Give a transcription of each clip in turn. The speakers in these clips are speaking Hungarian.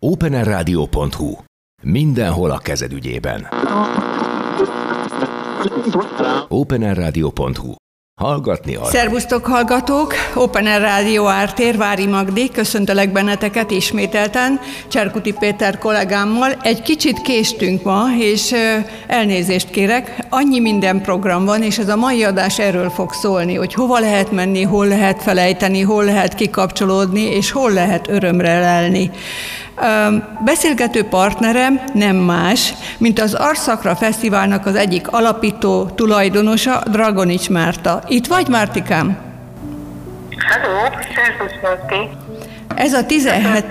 openerradio.hu Mindenhol a kezed ügyében. openerradio.hu Hallgatni arra. Szervusztok hallgatók! Open Air Rádió Ártér, Vári Magdi, köszöntelek benneteket ismételten, Cserkuti Péter kollégámmal. Egy kicsit késtünk ma, és elnézést kérek, annyi minden program van, és ez a mai adás erről fog szólni, hogy hova lehet menni, hol lehet felejteni, hol lehet kikapcsolódni, és hol lehet örömre lelni. Beszélgető partnerem nem más, mint az Arszakra Fesztiválnak az egyik alapító tulajdonosa, Dragonics Márta. Itt vagy, Mártikám? Hello, szervusz, Márti. Ez a 17...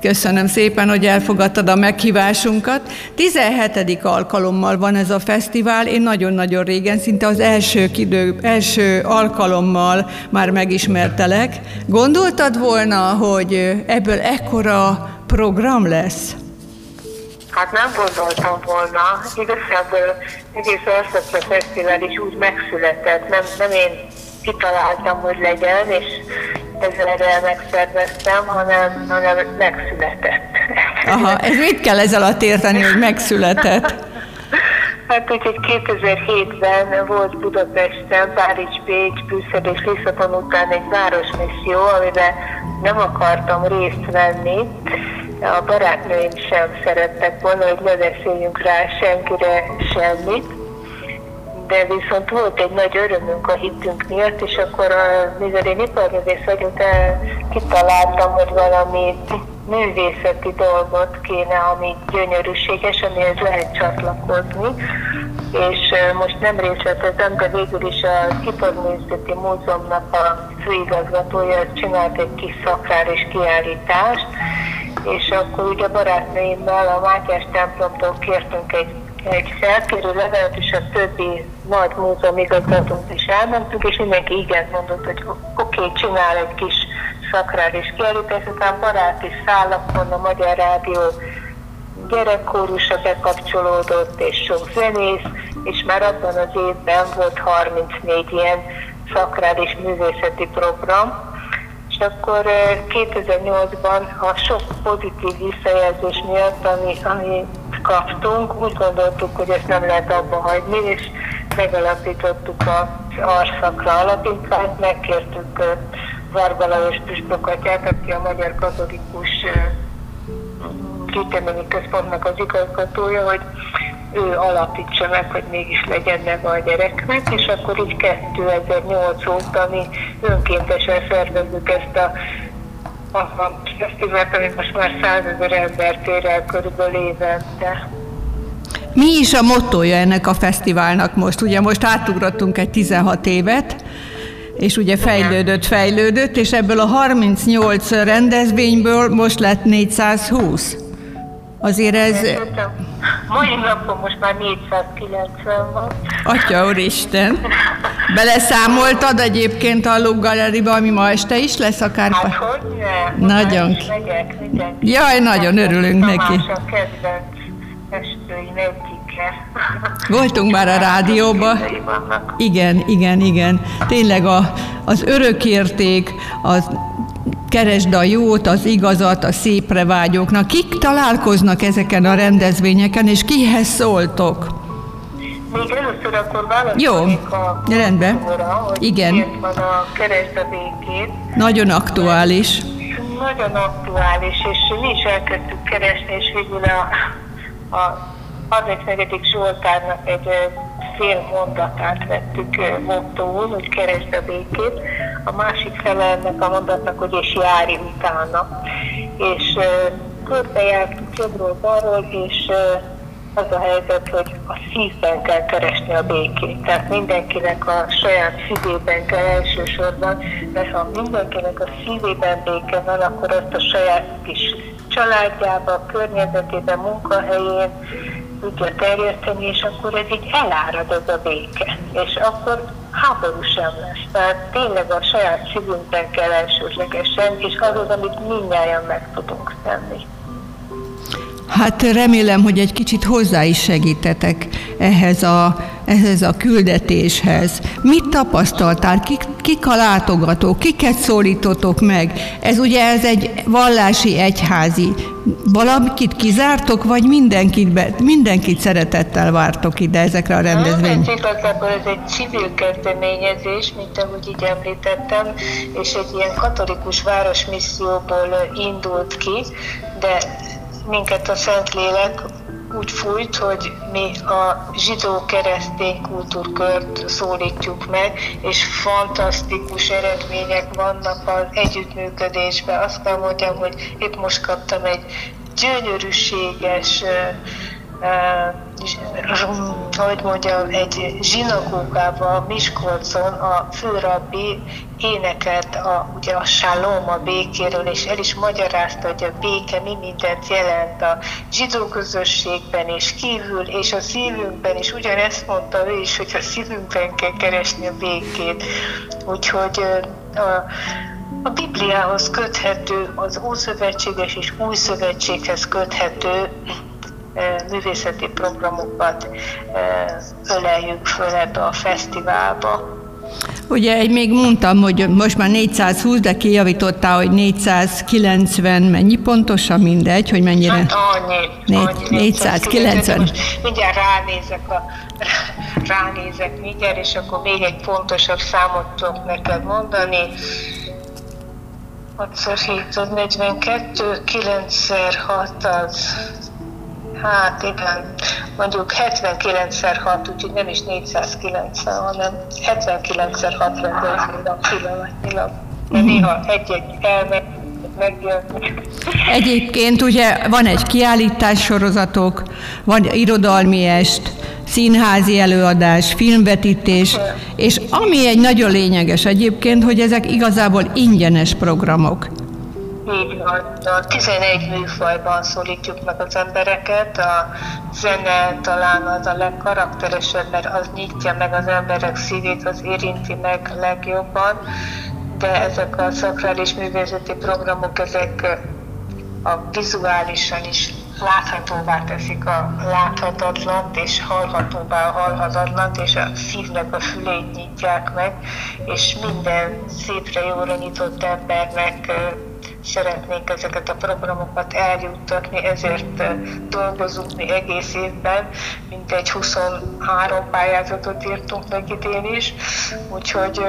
Köszönöm szépen, hogy elfogadtad a meghívásunkat. 17. alkalommal van ez a fesztivál. Én nagyon-nagyon régen, szinte az első, idő, első alkalommal már megismertelek. Gondoltad volna, hogy ebből ekkora program lesz? Hát nem gondoltam volna. Igazából egész Arszakra Fesztivál is úgy megszületett. Nem, nem én kitaláltam, hogy legyen, és ezzel megszerveztem, hanem, hanem megszületett. Aha, ez mit kell ezzel alatt érteni, hogy megszületett? Hát úgyhogy 2007-ben volt Budapesten, Párizs, Pécs, Brüsszel és Lisszabon után egy városmisszió, amiben nem akartam részt venni. A barátnőim sem szerettek volna, hogy ne beszéljünk rá senkire semmit de viszont volt egy nagy örömünk a hitünk miatt, és akkor, a, mivel én iparművész vagyok, de kitaláltam, hogy valami művészeti dolgot kéne, ami gyönyörűséges, amihez lehet csatlakozni, és most nem részletezem, de végül is a Iparművészeti Múzeumnak a főigazgatója csinált egy kis szakrális kiállítást, és akkor ugye barátnőimmel a Mátyás templomtól kértünk egy egy felkérő levelet, és a többi nagy múzeum igazgatót is elmentünk, és mindenki igen mondott, hogy oké, okay, csinál egy kis szakrális kiállítás, után baráti szálakon a Magyar Rádió gyerekkórusa bekapcsolódott, és sok zenész, és már abban az évben volt 34 ilyen szakrális művészeti program, és akkor 2008-ban a sok pozitív visszajelzés miatt, ami, ami kaptunk, úgy gondoltuk, hogy ezt nem lehet abba hagyni, és megalapítottuk az Arszakra alapítványt, megkértük Varga Lajos Püspökatyát, aki a Magyar Katolikus Kéteményi Központnak az igazgatója, hogy ő alapítsa meg, hogy mégis legyen neve a gyereknek, és akkor így 2008 óta mi önkéntesen szervezzük ezt a a fesztivált, amit most már százezer ember tér el körülbelül évente. Mi is a mottoja ennek a fesztiválnak most? Ugye most átugrottunk egy 16 évet, és ugye fejlődött, fejlődött, és ebből a 38 rendezvényből most lett 420. Azért ez... Mai napon most már 490 van. Atya úristen! Beleszámoltad egyébként a Look Galleryba, ami ma este is lesz akár? Hát hogy ne? Nagyon. Megyek, megyek. Jaj, nagyon örülünk neki. A kedvenc estőim egyike. Voltunk már a rádióba. Igen, igen, igen. Tényleg a, az örökérték, az keresd a jót, az igazat, a szépre vágyóknak. Kik találkoznak ezeken a rendezvényeken, és kihez szóltok? Még először akkor Jó, a rendben. Hogy Igen. van a keresd a békét. Nagyon aktuális. Nagyon aktuális, és mi is elkezdtük keresni, és végül a, a 34. Zsoltárnak egy fél mondatát vettük mottóul, hogy keresd a békét. A másik fele ennek a mondatnak, hogy és járj utána. És ö, körbejártuk jobbról balról, és az a helyzet, hogy a szívben kell keresni a békét. Tehát mindenkinek a saját szívében kell elsősorban, mert ha mindenkinek a szívében béke van, akkor azt a saját kis családjában, környezetében, munkahelyén tudja terjeszteni, és akkor ez így elárad az a béke. És akkor háború sem lesz. Tehát tényleg a saját szívünkben kell elsőlegesen, és az amit mindnyáján meg tudunk tenni. Hát remélem, hogy egy kicsit hozzá is segítetek ehhez a, ehhez a küldetéshez. Mit tapasztaltál? Kik, kik a látogatók, kiket szólítotok meg. Ez ugye ez egy vallási egyházi. Valamit kizártok, vagy mindenkit, be, mindenkit szeretettel vártok ide ezekre a rendezvényekre? Ez igazából ez egy civil kezdeményezés, mint ahogy így említettem, és egy ilyen katolikus városmisszióból indult ki, de minket a Szentlélek úgy fújt, hogy mi a zsidó-keresztény kultúrkört szólítjuk meg, és fantasztikus eredmények vannak az együttműködésben. Azt kell mondjam, hogy épp most kaptam egy gyönyörűséges hogy mondjam, egy zsinagógában Miskolcon a főrabbi énekelt a, ugye a shalom a békéről, és el is magyarázta, hogy a béke mi mindent jelent a zsidó közösségben és kívül, és a szívünkben is. Ugyanezt mondta ő is, hogy a szívünkben kell keresni a békét. Úgyhogy a, a Bibliához köthető, az Ószövetséges és Új Szövetséghez köthető művészeti programokat öleljük föl ebbe a fesztiválba. Ugye egy még mondtam, hogy most már 420, de kijavítottál, hogy 490, mennyi pontosan mindegy, hogy mennyire? Hát annyi, annyi 490. Most mindjárt ránézek, a, ránézek mindjárt, és akkor még egy pontosabb számot tudok neked mondani. 6 x 7 42, 9 6 az Hát igen, mondjuk 79x6, úgyhogy nem is 490, hanem 79x6 rendelkezünk a pillanatnyilag. De néha egy-egy elmegy, megjön. Egyébként ugye van egy kiállítás sorozatok, van irodalmi est, színházi előadás, filmvetítés, és ami egy nagyon lényeges egyébként, hogy ezek igazából ingyenes programok. Így van. A 11 műfajban szólítjuk meg az embereket. A zene talán az a legkarakteresebb, mert az nyitja meg az emberek szívét, az érinti meg legjobban. De ezek a szakrális művészeti programok, ezek a vizuálisan is láthatóvá teszik a láthatatlant, és hallhatóvá a hallhatatlant, és a szívnek a fülét nyitják meg, és minden szépre jóra nyitott embernek szeretnénk ezeket a programokat eljuttatni, ezért dolgozunk mi egész évben, mint egy 23 pályázatot írtunk meg idén is, úgyhogy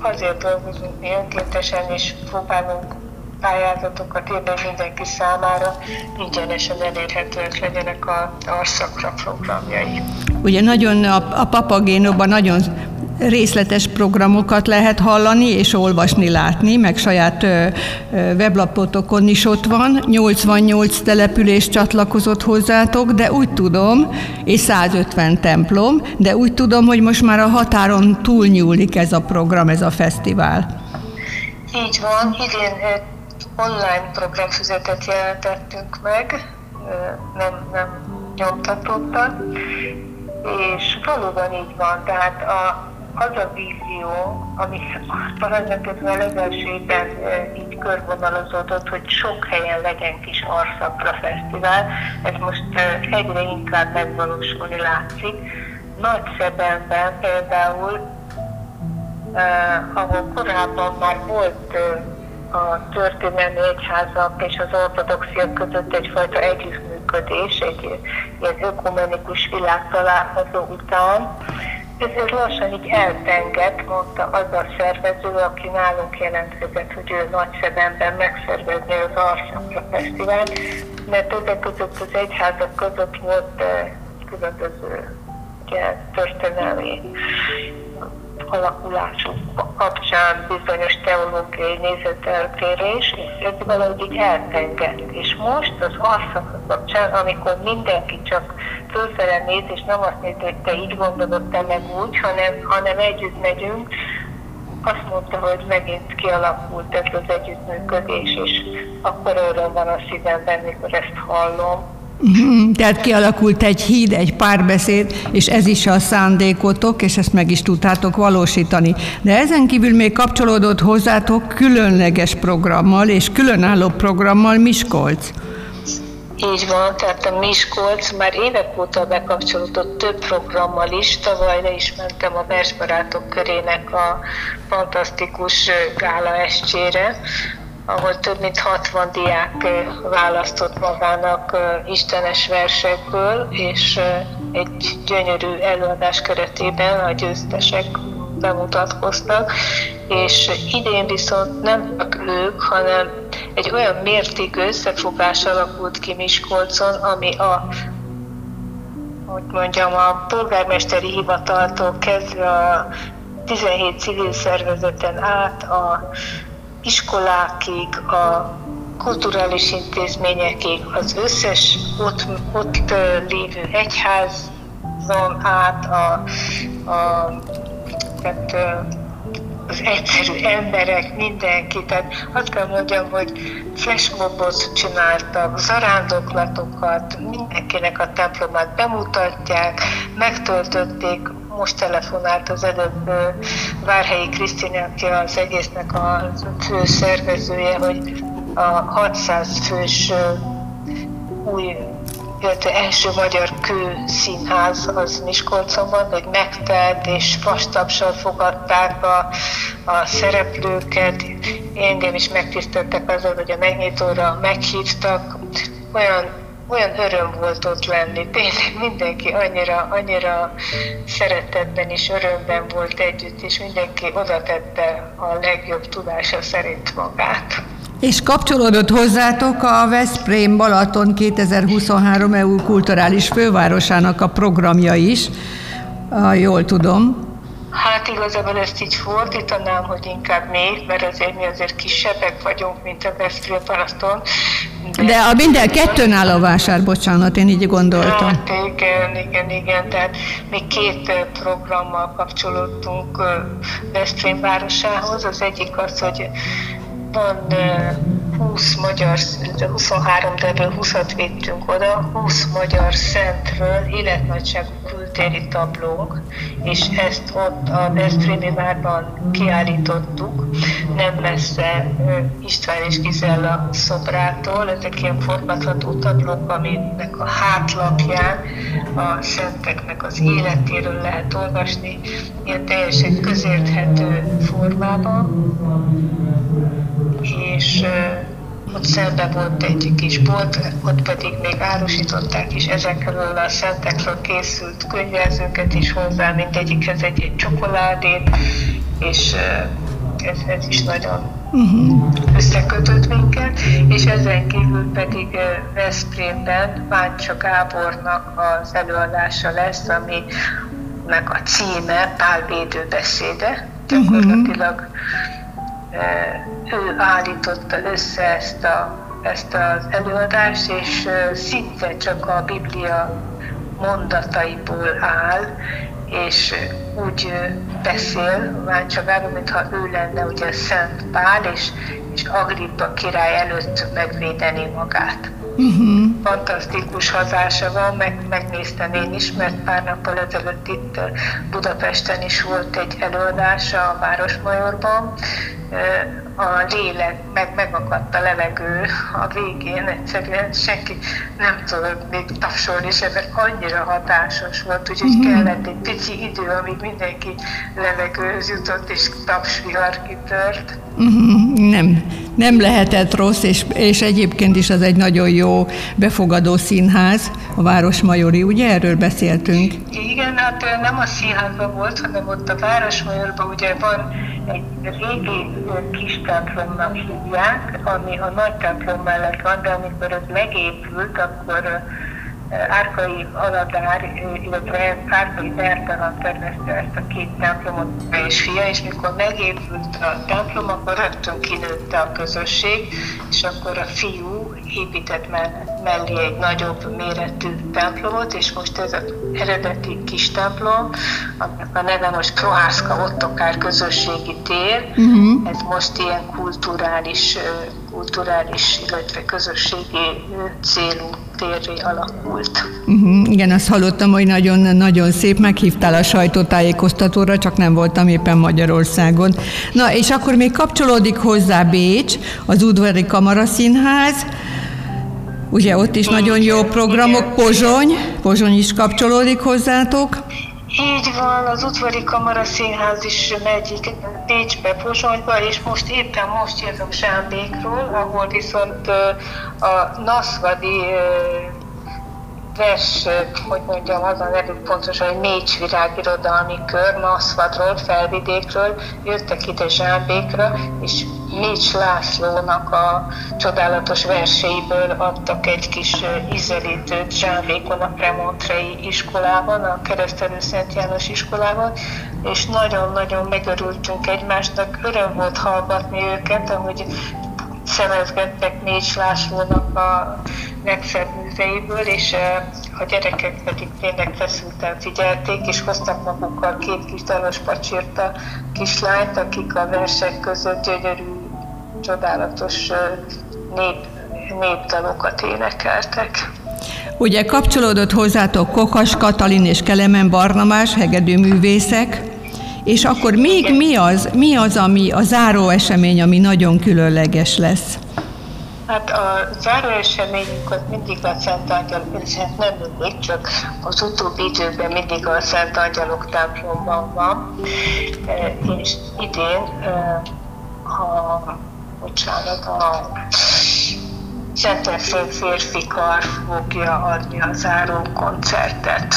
azért dolgozunk mi önkéntesen, és próbálunk pályázatokat írni mindenki számára, ingyenesen elérhetőek legyenek a arszakra programjai. Ugye nagyon a, a papagénóban nagyon részletes programokat lehet hallani és olvasni, látni, meg saját weblapotokon is ott van. 88 település csatlakozott hozzátok, de úgy tudom, és 150 templom, de úgy tudom, hogy most már a határon túlnyúlik ez a program, ez a fesztivál. Így van, idén online programfüzetet jelentettünk meg, nem, nem nyomtatottan, és valóban így van, tehát a, az a vízió, ami tulajdonképpen legelsőben így körvonalazódott, hogy sok helyen legyen kis Arszakra Fesztivál, ez most egyre inkább megvalósulni látszik. Nagy Szebenben például, eh, ahol korábban már volt eh, a történelmi egyházak és az ortodoxia között egyfajta együttműködés, egy ilyen ökumenikus világtalálkozó után, ez lassan így eltengett, mondta az a szervező, aki nálunk jelentkezett, hogy ő Nagyszebenben megszervezni az Arszakra Fesztivált, mert ezek között az egyházak között volt eh, különböző ugye, történelmi alakulásuk kapcsán bizonyos teológiai nézeteltérés, és ez valahogy így eltengett. És most az arszak kapcsán, amikor mindenki csak fölfele néz, és nem azt néz, hogy te így gondolod, te meg úgy, hanem, hanem együtt megyünk, azt mondta, hogy megint kialakult ez az együttműködés, és akkor öröm van a szívemben, mikor ezt hallom. Mhm, tehát kialakult egy híd, egy párbeszéd, és ez is a szándékotok, és ezt meg is tudtátok valósítani. De ezen kívül még kapcsolódott hozzátok különleges programmal és különálló programmal Miskolc. Így van, tehát a Miskolc már évek óta bekapcsolódott több programmal is. Tavaly le is mentem a versbarátok körének a fantasztikus gála estjére, ahol több mint 60 diák választott magának istenes versekből, és egy gyönyörű előadás keretében a győztesek bemutatkoztak, és idén viszont nem csak ők, hanem egy olyan mértékű összefogás alakult ki Miskolcon, ami a hogy mondjam, a polgármesteri hivataltól kezdve a 17 civil szervezeten át a iskolákig, a kulturális intézményekig, az összes ott, ott lévő egyházon át a, a tehát, az egyszerű emberek, mindenki. Tehát azt kell mondjam, hogy flashmobot csináltak, zarándoklatokat, mindenkinek a templomát bemutatják, megtöltötték, most telefonált az előbb Várhelyi Krisztina, aki az egésznek a fő szervezője, hogy a 600 fős új illetve első magyar kő színház az Miskolcon van, hogy megtelt és vastapsal fogadták a, a szereplőket. Engem is megtiszteltek azzal, hogy a megnyitóra meghívtak. Olyan olyan öröm volt ott lenni, tényleg mindenki annyira, annyira szeretetben és örömben volt együtt, és mindenki oda tette a legjobb tudása szerint magát. És kapcsolódott hozzátok a Veszprém Balaton 2023 EU kulturális fővárosának a programja is, ha jól tudom. Hát igazából ezt így fordítanám, hogy inkább még, mert azért mi azért kisebbek vagyunk, mint a Veszprém Balaton. De, de a minden kettőn áll a vásár, bocsánat, én így gondoltam. Hát igen, igen, igen, tehát mi két programmal kapcsolódtunk Veszprém városához. Az egyik az, hogy van 20 magyar, 23, de ebből 20-at vittünk oda, 20 magyar szentről életnagyságú kültéri tablónk, és ezt ott a Veszprémi várban kiállítottuk, nem messze István és Gizella szobrától, ezek ilyen formatható tablók, aminek a hátlapján a szenteknek az életéről lehet olvasni, ilyen teljesen közérthető formában és ott szemben volt egy kis bolt, ott pedig még árusították is ezekről a szentekről készült könyvelzőket is hozzá, mindegyikhez egy, egy csokoládét, és ez, ez is nagyon uh-huh. összekötött minket, és ezen kívül pedig Veszprémben Váncsa Gábornak az előadása lesz, ami meg a címe Pál védőbeszéde, mhm. gyakorlatilag uh-huh ő állította össze ezt, a, ezt az előadást, és szinte csak a Biblia mondataiból áll, és úgy beszél Váncsagáról, mintha ő lenne ugye Szent Pál, és, és Agrippa király előtt megvédeni magát. Uh-huh. Fantasztikus hazása van, meg, megnéztem én is, mert pár nappal ezelőtt itt Budapesten is volt egy előadása a Városmajorban, a lélek, meg megakadt a levegő a végén, egyszerűen senki nem tudott még tapsolni sem, mert annyira hatásos volt, úgyhogy mm-hmm. kellett egy pici idő, amíg mindenki levegőhöz jutott, és tapsvihar kitört. Mm-hmm. Nem, nem lehetett rossz, és, és egyébként is az egy nagyon jó befogadó színház, a Városmajori, ugye erről beszéltünk? Igen, hát nem a színházban volt, hanem ott a Városmajorban ugye van egy régi kis templomnak hívják, ami a nagy templom mellett van, de amikor ez megépült, akkor Árkai Aladár, illetve Árkai Bertalan tervezte ezt a két templomot, és fia, és mikor megépült a templom, akkor rögtön kinőtte a közösség, és akkor a fiú épített mellé egy nagyobb méretű templomot, és most ez az eredeti kis templom, a neve most Prohászka Ottokár közösségi tér, uh-huh. ez most ilyen kulturális, kulturális, illetve közösségi célú térré alakult. Uh-huh. Igen, azt hallottam, hogy nagyon-nagyon szép, meghívtál a sajtótájékoztatóra, csak nem voltam éppen Magyarországon. Na, és akkor még kapcsolódik hozzá Bécs, az Udvari Kamaraszínház, Ugye ott is nagyon jó programok, Pozsony, Pozsony is kapcsolódik hozzátok. Így van, az udvari kamara színház is megy Pécsbe, Pozsonyba, és most éppen most jövök Zsámbékról, ahol viszont a Naszvadi vers, hogy mondjam, az a nevük pontosan, hogy Mécs virágirodalmi kör, Naszvadról, Felvidékről jöttek ide Zsámbékra, és Mécs Lászlónak a csodálatos verseiből adtak egy kis ízelítőt Zsámbékon a Premontrei iskolában, a Keresztelő Szent János iskolában, és nagyon-nagyon megörültünk egymásnak, öröm volt hallgatni őket, ahogy szemezgettek Mécs Lászlónak a legszebb műveiből, és a gyerekek pedig tényleg feszülten figyelték, és hoztak magukkal két kis dalos pacsirta kislányt, akik a versek között gyönyörű, csodálatos nép, népdalokat énekeltek. Ugye kapcsolódott hozzátok Kokas Katalin és Kelemen Barnabás, hegedű művészek, és akkor még mi az, mi az, ami a záró esemény, ami nagyon különleges lesz? Hát a záró eseményünk az mindig a Szent Angyalok, és hát nem mindig, csak az utóbbi időben mindig a Szent Angyalok templomban van, e, és idén a, bocsánat, a Szent férfi kar fogja adni a záró koncertet.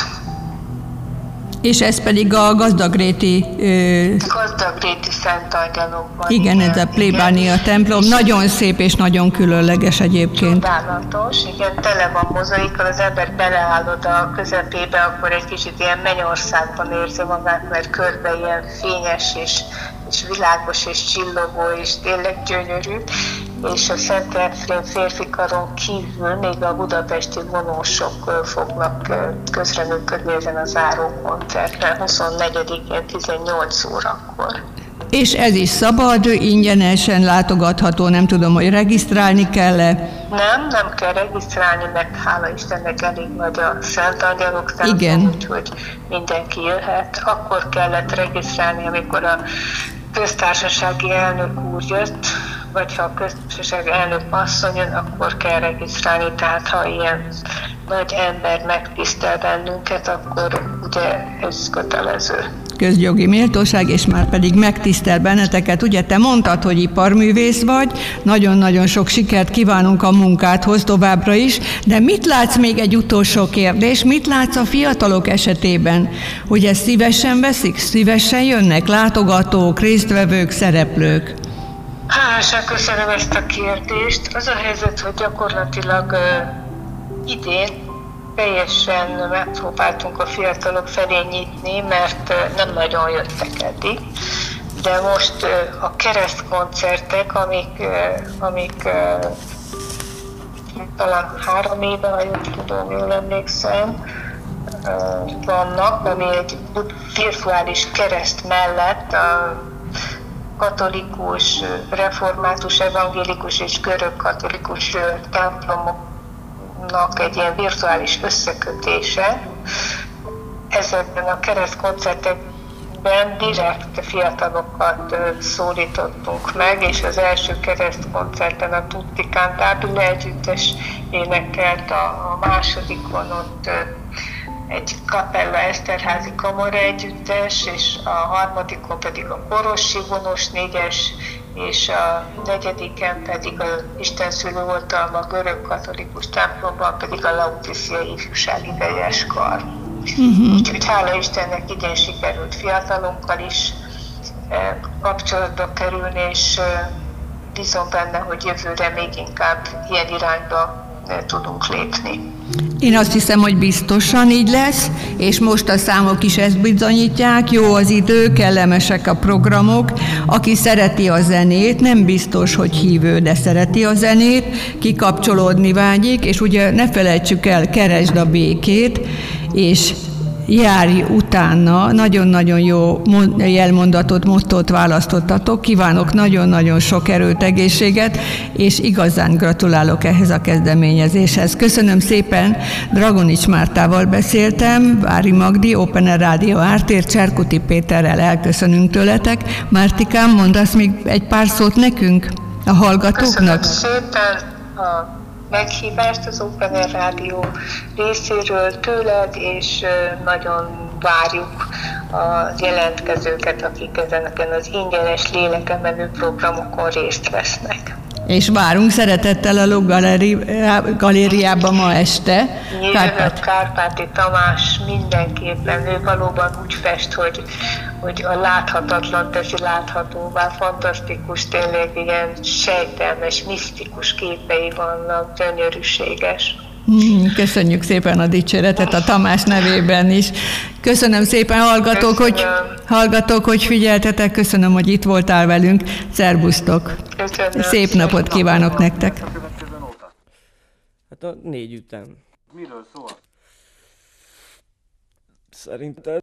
És ez pedig a gazdagréti... Gazdagréti Szent Angyalokban. Igen, igen, ez a plébánia templom. Nagyon szép és nagyon különleges egyébként. Csodálatos, igen, tele van mozaikkal, az ember beleállod a közepébe, akkor egy kicsit ilyen mennyországban érzi magát, mert körbe ilyen fényes és és világos és csillogó és tényleg gyönyörű, és a Szent Efrén férfi karon kívül még a budapesti vonósok fognak közreműködni ezen a záró koncerten 24-én 18 órakor. És ez is szabad, ingyenesen látogatható, nem tudom, hogy regisztrálni kell-e? Nem, nem kell regisztrálni, meg hála Istennek elég nagy a Szent Angyalok Igen. úgyhogy mindenki jöhet. Akkor kellett regisztrálni, amikor a köztársasági elnök úr jött, vagy ha a köztársasági elnök asszony jön, akkor kell regisztrálni, tehát ha ilyen nagy ember megtisztel bennünket, akkor ugye ez kötelező közjogi méltóság, és már pedig megtisztel benneteket. Ugye te mondtad, hogy iparművész vagy, nagyon-nagyon sok sikert kívánunk a munkádhoz továbbra is, de mit látsz még egy utolsó kérdés, mit látsz a fiatalok esetében? Ugye szívesen veszik, szívesen jönnek látogatók, résztvevők, szereplők? Hálásan köszönöm ezt a kérdést. Az a helyzet, hogy gyakorlatilag uh, idén teljesen megpróbáltunk a fiatalok felé nyitni, mert nem nagyon jöttek eddig. De most a keresztkoncertek, amik, amik talán három éve, ha jól tudom, jól emlékszem, vannak, ami egy virtuális kereszt mellett a katolikus, református, evangélikus és görög katolikus templomok nak egy ilyen virtuális összekötése. Ezekben a keresztkoncertekben direkt fiatalokat szólítottunk meg, és az első keresztkoncerten a Tutti Cantabile együttes énekelt, a másodikon ott egy Kapella Eszterházi Kamara együttes, és a harmadikon pedig a Korosi Vonos négyes és a negyediken pedig a Isten szülő oltalma görög katolikus templomban pedig a Lautiszia ifjúsági vegyes kar. Uh-huh. Úgyhogy hála Istennek idén sikerült fiatalokkal is eh, kapcsolatba kerülni, és eh, bízom benne, hogy jövőre még inkább ilyen irányba tudunk lépni. Én azt hiszem, hogy biztosan így lesz, és most a számok is ezt bizonyítják, jó az idő, kellemesek a programok. Aki szereti a zenét, nem biztos, hogy hívő, de szereti a zenét, kikapcsolódni vágyik, és ugye ne felejtsük el, keresd a békét, és járj utána, nagyon-nagyon jó jelmondatot, mottót választottatok, kívánok nagyon-nagyon sok erőt, egészséget, és igazán gratulálok ehhez a kezdeményezéshez. Köszönöm szépen, Dragonics Mártával beszéltem, Vári Magdi, Open Rádió Ártér, Cserkuti Péterrel elköszönünk tőletek. Mártikám, mondasz még egy pár szót nekünk, a hallgatóknak? Köszönöm szépen, a meghívást az Open Rádió részéről tőled, és nagyon várjuk a jelentkezőket, akik ezeneken az ingyenes lélekemelő programokon részt vesznek. És várunk szeretettel a Log galériába ma este. Kárpát. Kárpáti Tamás mindenképpen, ő valóban úgy fest, hogy, hogy a láthatatlan teszi láthatóvá, fantasztikus, tényleg ilyen sejtelmes, misztikus képei vannak, gyönyörűséges. Mm, köszönjük szépen a dicséretet a Tamás nevében is. Köszönöm szépen, hallgatók, köszönöm. hogy, hallgatók, hogy figyeltetek, köszönöm, hogy itt voltál velünk. Szerbusztok! Köszönöm. Szép napot kívánok nektek! Hát a négy után. Miről szól? Szerinted?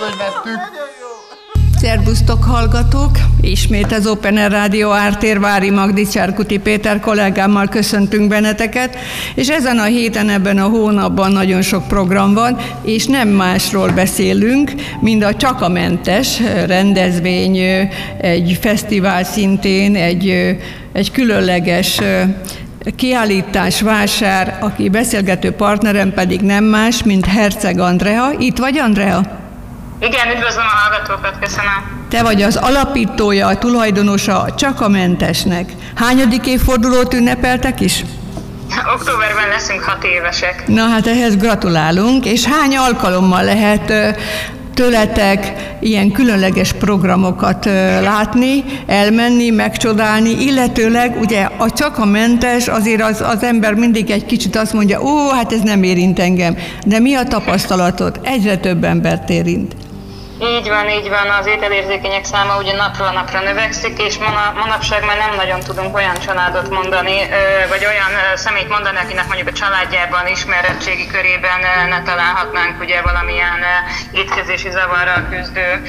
Hogy vettük. Szerbusztok hallgatók! Ismét az Open Air Rádió Ártér Vári Magdi Csárkuti Péter kollégámmal köszöntünk benneteket, és ezen a héten, ebben a hónapban nagyon sok program van, és nem másról beszélünk, mint a Csak a Mentes rendezvény, egy fesztivál szintén, egy, egy különleges kiállítás, vásár, aki beszélgető partnerem pedig nem más, mint Herceg Andrea. Itt vagy, Andrea? Igen, üdvözlöm a hallgatókat, köszönöm. Te vagy az alapítója, a tulajdonosa csak a mentesnek. Hányadik évfordulót ünnepeltek is? Októberben leszünk hat évesek. Na hát ehhez gratulálunk, és hány alkalommal lehet tőletek ilyen különleges programokat látni, elmenni, megcsodálni, illetőleg ugye a csak a mentes, azért az, az ember mindig egy kicsit azt mondja, ó, hát ez nem érint engem, de mi a tapasztalatod? Egyre több embert érint. Így van, így van, az ételérzékenyek száma ugye napról napra növekszik, és manapság már nem nagyon tudunk olyan családot mondani, vagy olyan szemét mondani, akinek mondjuk a családjában, ismeretségi körében ne találhatnánk ugye valamilyen étkezési zavarral küzdő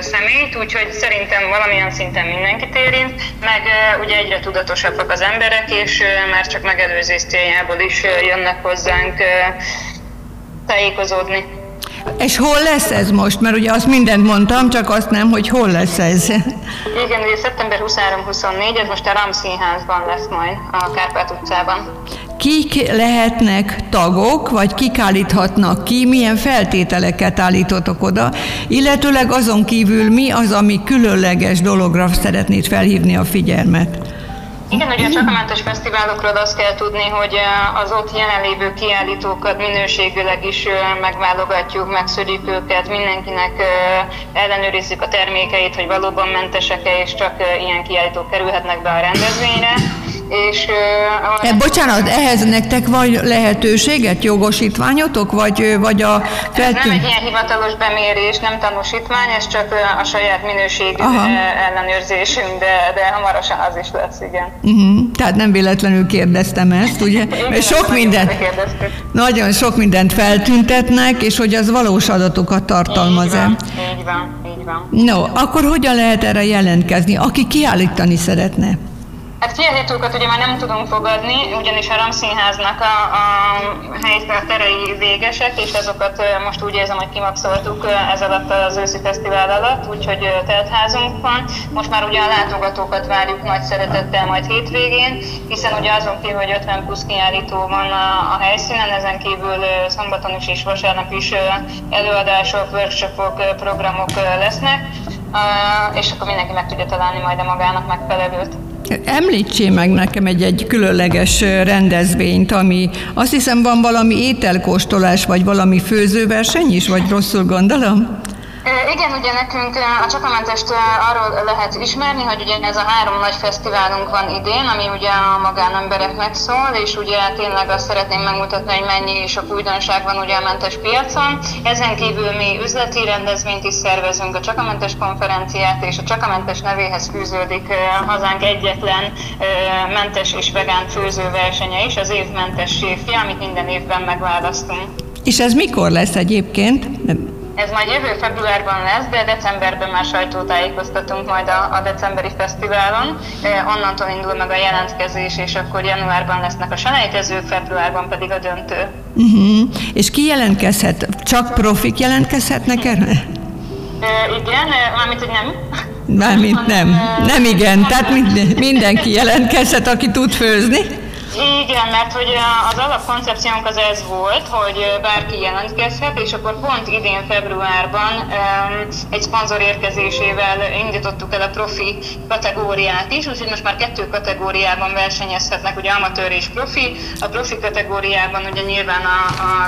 szemét, úgyhogy szerintem valamilyen szinten mindenkit érint, meg ugye egyre tudatosabbak az emberek, és már csak megelőzés céljából is jönnek hozzánk tájékozódni. És hol lesz ez most? Mert ugye azt mindent mondtam, csak azt nem, hogy hol lesz ez. Igen, ugye szeptember 23-24, ez most a RAM színházban lesz majd, a Kárpát utcában. Kik lehetnek tagok, vagy kik állíthatnak ki, milyen feltételeket állítotok oda, illetőleg azon kívül mi az, ami különleges dologra szeretnéd felhívni a figyelmet? Igen, ugye a Csakamentes Fesztiválokról azt kell tudni, hogy az ott jelenlévő kiállítókat minőségileg is megválogatjuk, megszörjük őket, mindenkinek ellenőrizzük a termékeit, hogy valóban mentesek-e, és csak ilyen kiállítók kerülhetnek be a rendezvényre. És, e, bocsánat, ehhez nektek van lehetőséget, jogosítványotok, vagy, vagy a feltűn... Ez nem egy ilyen hivatalos bemérés, nem tanúsítvány, ez csak a saját minőség Aha. ellenőrzésünk, de, de hamarosan az is lesz, igen. Uh-huh. Tehát nem véletlenül kérdeztem ezt, ugye? Igen, sok mindent, nagyon sok mindent feltüntetnek, és hogy az valós adatokat tartalmaz-e. Így van, így van, így van. No, akkor hogyan lehet erre jelentkezni, aki kiállítani szeretne? Hát kiállítókat ugye már nem tudunk fogadni, ugyanis a Ramszínháznak a, a helyzet terei végesek, és azokat most úgy érzem, hogy kimaxoltuk ez alatt az őszi fesztivál alatt, úgyhogy teltházunk van. Most már ugye a látogatókat várjuk nagy szeretettel majd hétvégén, hiszen ugye azon kívül, hogy 50 plusz kiállító van a, a helyszínen, ezen kívül szombaton is és vasárnap is előadások, workshopok, programok lesznek, és akkor mindenki meg tudja találni majd a magának megfelelőt. Említsél meg nekem egy, egy különleges rendezvényt, ami azt hiszem van valami ételkóstolás, vagy valami főzőverseny is, vagy rosszul gondolom? Igen, ugye nekünk a Csakamentest arról lehet ismerni, hogy ugye ez a három nagy fesztiválunk van idén, ami ugye a magánembereknek szól, és ugye tényleg azt szeretném megmutatni, hogy mennyi sok újdonság van ugye a mentes piacon. Ezen kívül mi üzleti rendezvényt is szervezünk, a Csakamentes konferenciát, és a Csakamentes nevéhez fűződik hazánk egyetlen mentes és vegán főzőversenye is, az év mentes séfje, amit minden évben megválasztunk. És ez mikor lesz egyébként? Ez majd jövő februárban lesz, de decemberben már sajtótájékoztatunk majd a, a decemberi fesztiválon. Onnantól indul meg a jelentkezés, és akkor januárban lesznek a selejtezők, februárban pedig a döntő. Uh-huh. És ki jelentkezhet? Csak profik jelentkezhetnek erre? Igen, mármint, hogy nem. Mármint nem. Nem igen, tehát mindenki jelentkezhet, aki tud főzni. Igen, mert hogy az alapkoncepciónk az ez volt, hogy bárki jelentkezhet, és akkor pont idén februárban egy szponzor érkezésével indítottuk el a profi kategóriát is, úgyhogy most már kettő kategóriában versenyezhetnek, ugye amatőr és profi. A profi kategóriában ugye nyilván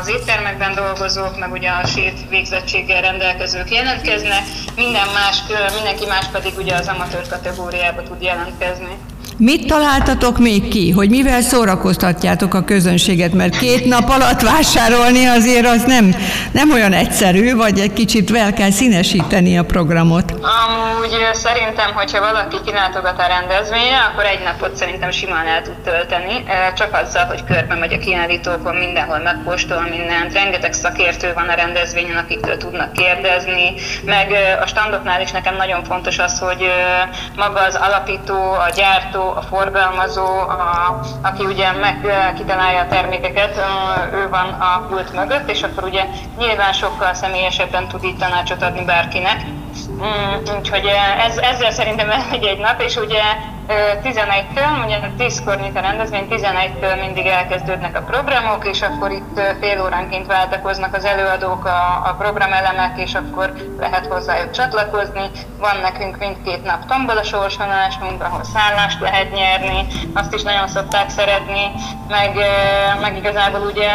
az éttermekben dolgozók, meg ugye a sét végzettséggel rendelkezők jelentkeznek, minden más, mindenki más pedig ugye az amatőr kategóriába tud jelentkezni. Mit találtatok még ki, hogy mivel szórakoztatjátok a közönséget? Mert két nap alatt vásárolni azért az nem, nem olyan egyszerű, vagy egy kicsit vel kell színesíteni a programot. Amúgy szerintem, hogyha valaki kilátogat a rendezvényre, akkor egy napot szerintem simán el tud tölteni, csak azzal, hogy körbe megy a kiállítókon, mindenhol megkóstol mindent, rengeteg szakértő van a rendezvényen, akiktől tudnak kérdezni, meg a standoknál is nekem nagyon fontos az, hogy maga az alapító, a gyártó, a forgalmazó, a, aki ugye meg kitalálja a termékeket, ő van a pult mögött, és akkor ugye nyilván sokkal személyesebben tud így tanácsot adni bárkinek. Mm, úgyhogy ez, ezzel szerintem elmegy egy nap, és ugye 11-től, ugye 10-kor nyit a rendezvény, 11-től mindig elkezdődnek a programok, és akkor itt fél óránként váltakoznak az előadók, a, a programelemek, és akkor lehet hozzájuk csatlakozni. Van nekünk mindkét nap tombola sorsolásunk, ahol szállást lehet nyerni, azt is nagyon szokták szeretni, meg, meg igazából ugye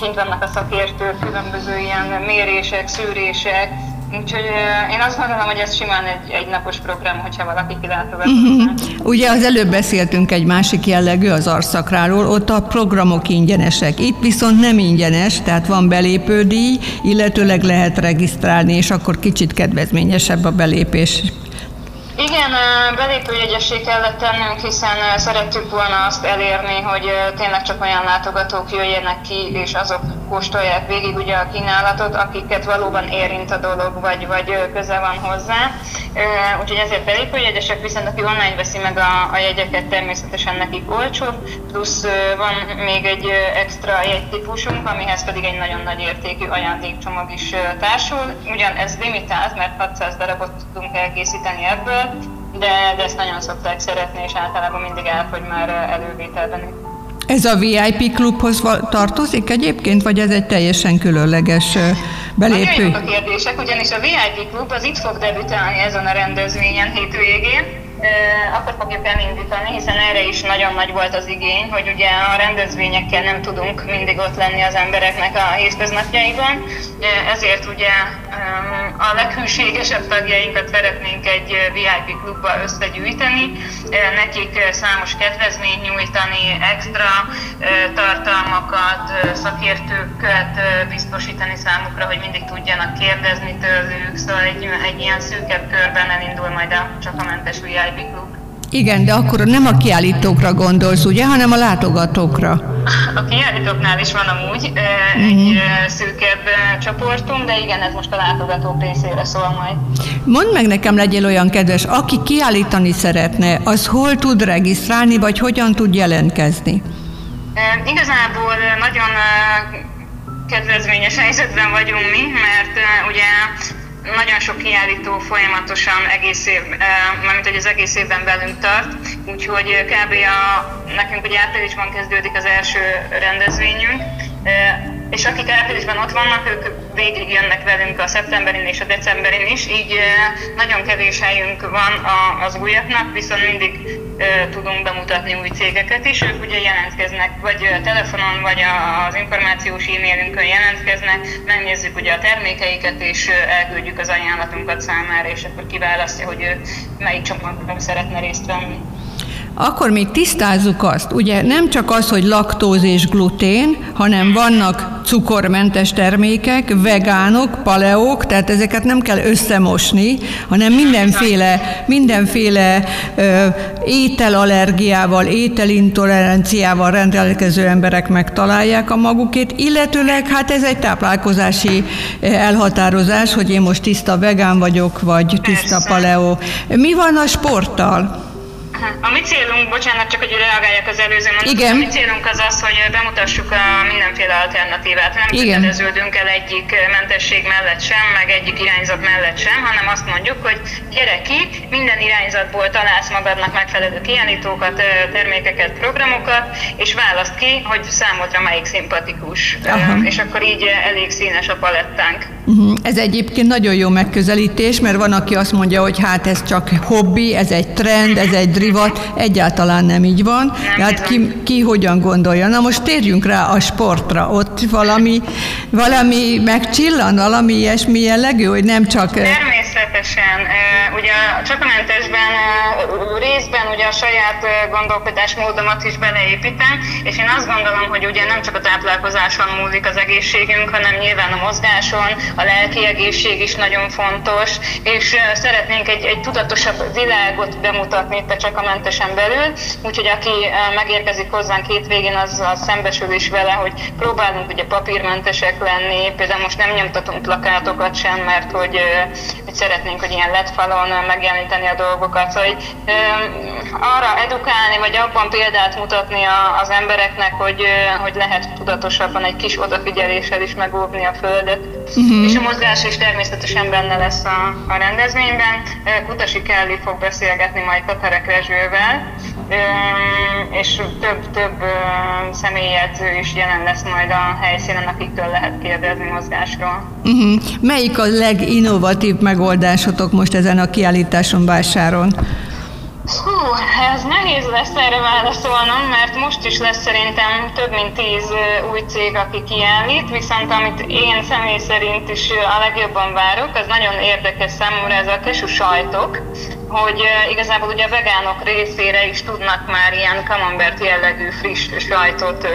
kint vannak a szakértők, különböző ilyen mérések, szűrések, Úgyhogy én azt gondolom, hogy ez simán egy, egy napos program, hogyha valaki kilátogat. Uh-huh. Ugye az előbb beszéltünk egy másik jellegű, az arszakráról, ott a programok ingyenesek. Itt viszont nem ingyenes, tehát van belépődíj, illetőleg lehet regisztrálni, és akkor kicsit kedvezményesebb a belépés. Igen, belépőjegyessé kellett tennünk, hiszen szerettük volna azt elérni, hogy tényleg csak olyan látogatók jöjjenek ki, és azok kóstolják végig ugye a kínálatot, akiket valóban érint a dolog, vagy, vagy köze van hozzá. Úgyhogy ezért belépőjegyesek, viszont aki online veszi meg a, a jegyeket, természetesen nekik olcsó, plusz van még egy extra jegytípusunk, amihez pedig egy nagyon nagy értékű ajándékcsomag is társul. Ugyan ez limitált, mert 600 darabot tudunk elkészíteni ebből, de, de ezt nagyon szokták szeretni, és általában mindig elfogy már elővételben. Ez a VIP klubhoz tartozik egyébként, vagy ez egy teljesen különleges belépő? Nagyon a kérdések, ugyanis a VIP klub az itt fog debütálni ezen a rendezvényen hétvégén, akkor fogjuk elindítani, hiszen erre is nagyon nagy volt az igény, hogy ugye a rendezvényekkel nem tudunk mindig ott lenni az embereknek a hétköznapjaiban, ezért ugye a leghűségesebb tagjainkat szeretnénk egy VIP klubba összegyűjteni, nekik számos kedvezményt nyújtani, extra tartalmakat, szakértőket biztosítani számukra, hogy mindig tudjanak kérdezni tőlük, szóval egy, egy ilyen szűkebb körben elindul majd a csak a mentes VIP klub. Igen, de akkor nem a kiállítókra gondolsz, ugye, hanem a látogatókra. A kiállítóknál is van amúgy egy uh-huh. szűkebb csoportunk, de igen, ez most a látogatók részére szól majd. Mondd meg nekem, legyél olyan kedves, aki kiállítani szeretne, az hol tud regisztrálni, vagy hogyan tud jelentkezni? Igazából nagyon kedvezményes helyzetben vagyunk mi, mert ugye nagyon sok kiállító folyamatosan egész év, mármint hogy az egész évben velünk tart, úgyhogy kb. A, nekünk ugye áprilisban kezdődik az első rendezvényünk, és akik áprilisban ott vannak, ők végig jönnek velünk a szeptemberin és a decemberin is, így nagyon kevés helyünk van az újaknak, viszont mindig tudunk bemutatni új cégeket is. Ők ugye jelentkeznek, vagy telefonon, vagy az információs e-mailünkön jelentkeznek, megnézzük ugye a termékeiket, és elküldjük az ajánlatunkat számára, és akkor kiválasztja, hogy ő melyik csoportban szeretne részt venni. Akkor még tisztázzuk azt, ugye nem csak az, hogy laktóz és glutén, hanem vannak cukormentes termékek, vegánok, paleók, tehát ezeket nem kell összemosni, hanem mindenféle, mindenféle ö, ételallergiával, ételintoleranciával rendelkező emberek megtalálják a magukét, illetőleg hát ez egy táplálkozási elhatározás, hogy én most tiszta vegán vagyok, vagy tiszta paleó. Mi van a sporttal? A mi célunk, bocsánat, csak hogy reagáljak az előző mondatot, Igen. a mi célunk az az, hogy bemutassuk a mindenféle alternatívát. Nem köteleződünk el egyik mentesség mellett sem, meg egyik irányzat mellett sem, hanem azt mondjuk, hogy gyere ki, minden irányzatból találsz magadnak megfelelő kiállítókat, termékeket, programokat, és választ ki, hogy számodra melyik szimpatikus. Aha. És akkor így elég színes a palettánk. Uh-huh. Ez egyébként nagyon jó megközelítés, mert van, aki azt mondja, hogy hát ez csak hobbi, ez egy trend, ez egy divat, egyáltalán nem így van. Hát ki, ki hogyan gondolja. Na most térjünk rá a sportra. Ott valami, valami megcsillan, valami ilyesmi jellegű, hogy nem csak... Természetesen. Ugye a csakamentesben részben ugye a saját gondolkodásmódomat is beleépítem, és én azt gondolom, hogy ugye nem csak a táplálkozáson múlik az egészségünk, hanem nyilván a mozgáson, a lelki egészség is nagyon fontos, és szeretnénk egy, egy tudatosabb világot bemutatni itt a csakamentesen belül, úgyhogy aki megérkezik hozzánk két az, az szembesül is vele, hogy próbálunk ugye papírmentesek lenni, például most nem nyomtatunk plakátokat sem, mert hogy, hogy szeretnénk, hogy ilyen LED falon megjeleníteni a dolgokat. Szóval hogy, arra edukálni, vagy abban példát mutatni a, az embereknek, hogy, hogy lehet tudatosabban egy kis odafigyeléssel is megóvni a Földet. Uh-huh. És a mozgás is természetesen benne lesz a, a rendezvényben. Kutasi Kelly fog beszélgetni majd Katarek Rezsővel, és több-több személyedző is jelen lesz majd a helyszínen, akiktől lehet kérdezni mozgásról. Uh-huh. Melyik a leginnovatív megoldásotok most ezen a kiállításon vásáron? Hú, ez nehéz lesz erre válaszolnom, mert most is lesz szerintem több mint tíz új cég, aki kiállít, viszont amit én személy szerint is a legjobban várok, az nagyon érdekes számomra ez a kesú sajtok, hogy igazából ugye a vegánok részére is tudnak már ilyen camembert jellegű friss sajtot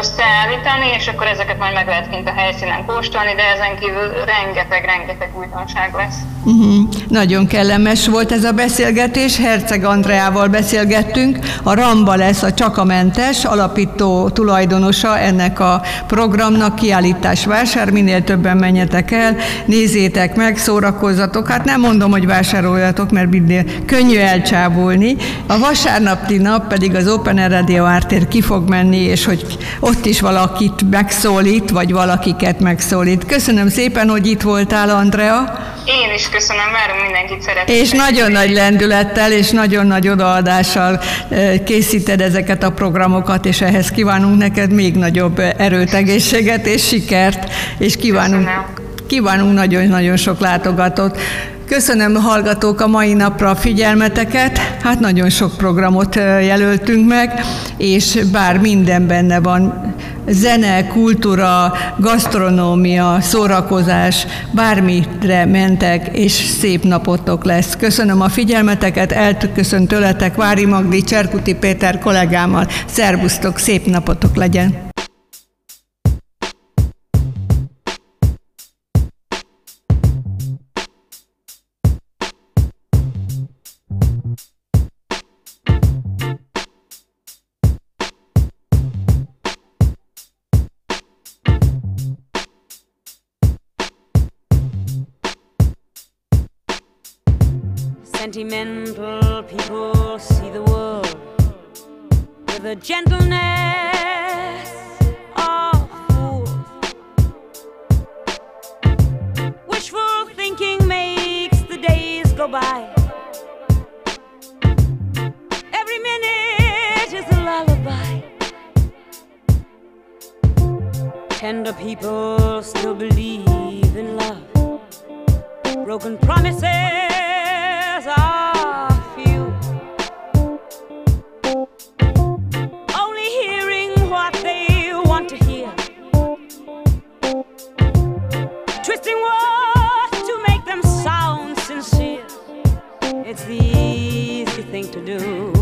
összeállítani, és akkor ezeket majd meg lehet kint a helyszínen kóstolni, de ezen kívül rengeteg-rengeteg újdonság lesz. Uh-huh. Nagyon kellemes volt ez a beszélgetés, Herceg Andreával beszélgettünk, a Ramba lesz a Csakamentes alapító tulajdonosa ennek a programnak, kiállítás vásár, minél többen menjetek el, nézzétek meg, szórakozzatok, hát nem mondom, hogy vásároljatok, mert minél könnyű elcsábulni. A vasárnapi nap pedig az Open Air Radio Ártér ki fog menni, és hogy ott is valakit megszólít, vagy valakiket megszólít. Köszönöm szépen, hogy itt voltál, Andrea. Én is köszönöm, várunk mindenkit szeretettel. És nagyon nagy lendülettel és nagyon nagy odaadással készíted ezeket a programokat, és ehhez kívánunk neked még nagyobb erőt, egészséget és sikert, és kívánunk, kívánunk nagyon-nagyon sok látogatót. Köszönöm hallgatók a mai napra a figyelmeteket. Hát nagyon sok programot jelöltünk meg, és bár minden benne van, zene, kultúra, gasztronómia, szórakozás, bármire mentek, és szép napotok lesz. Köszönöm a figyelmeteket, elköszön tőletek Vári Magdi, Cserkuti Péter kollégámmal. Szervusztok, szép napotok legyen! Sentimental people see the world with a gentleness of fools. Wishful thinking makes the days go by. Every minute is a lullaby. Tender people still believe in love. Broken promises to do.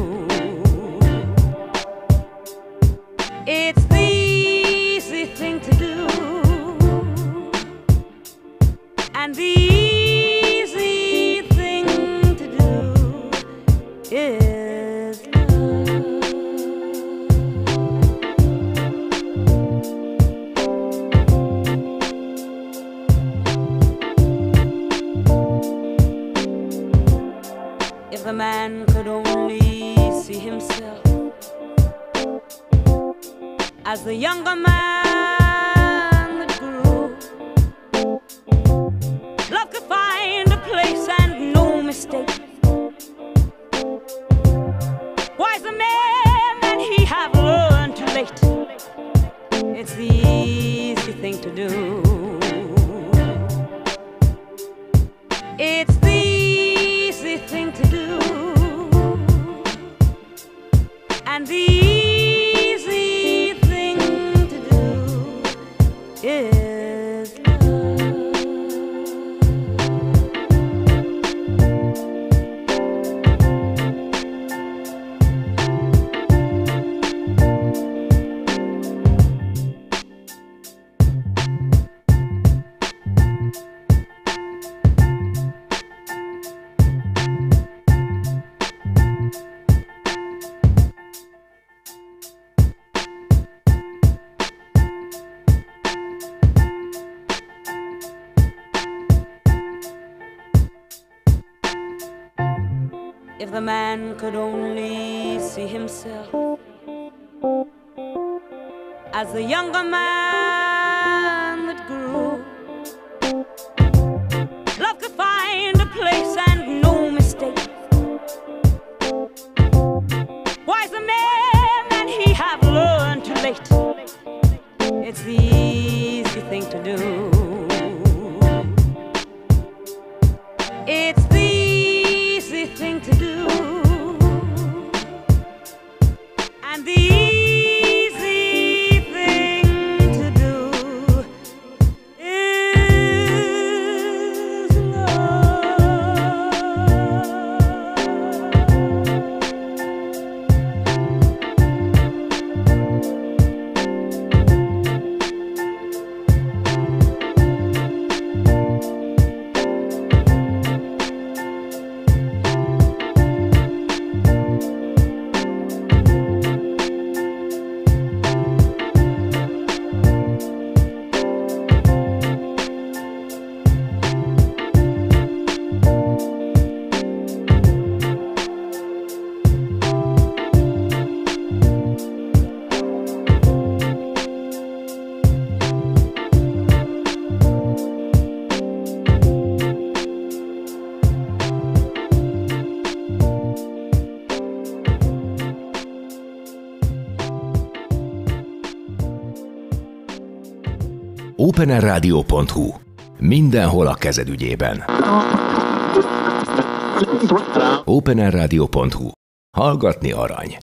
Man could only see himself as the younger man that grew, love could find a place and no mistake. Wiser men than he have learned too late. It's the easy thing to do. openerradio.hu. Mindenhol a kezed ügyében. openerradio.hu. Hallgatni arany.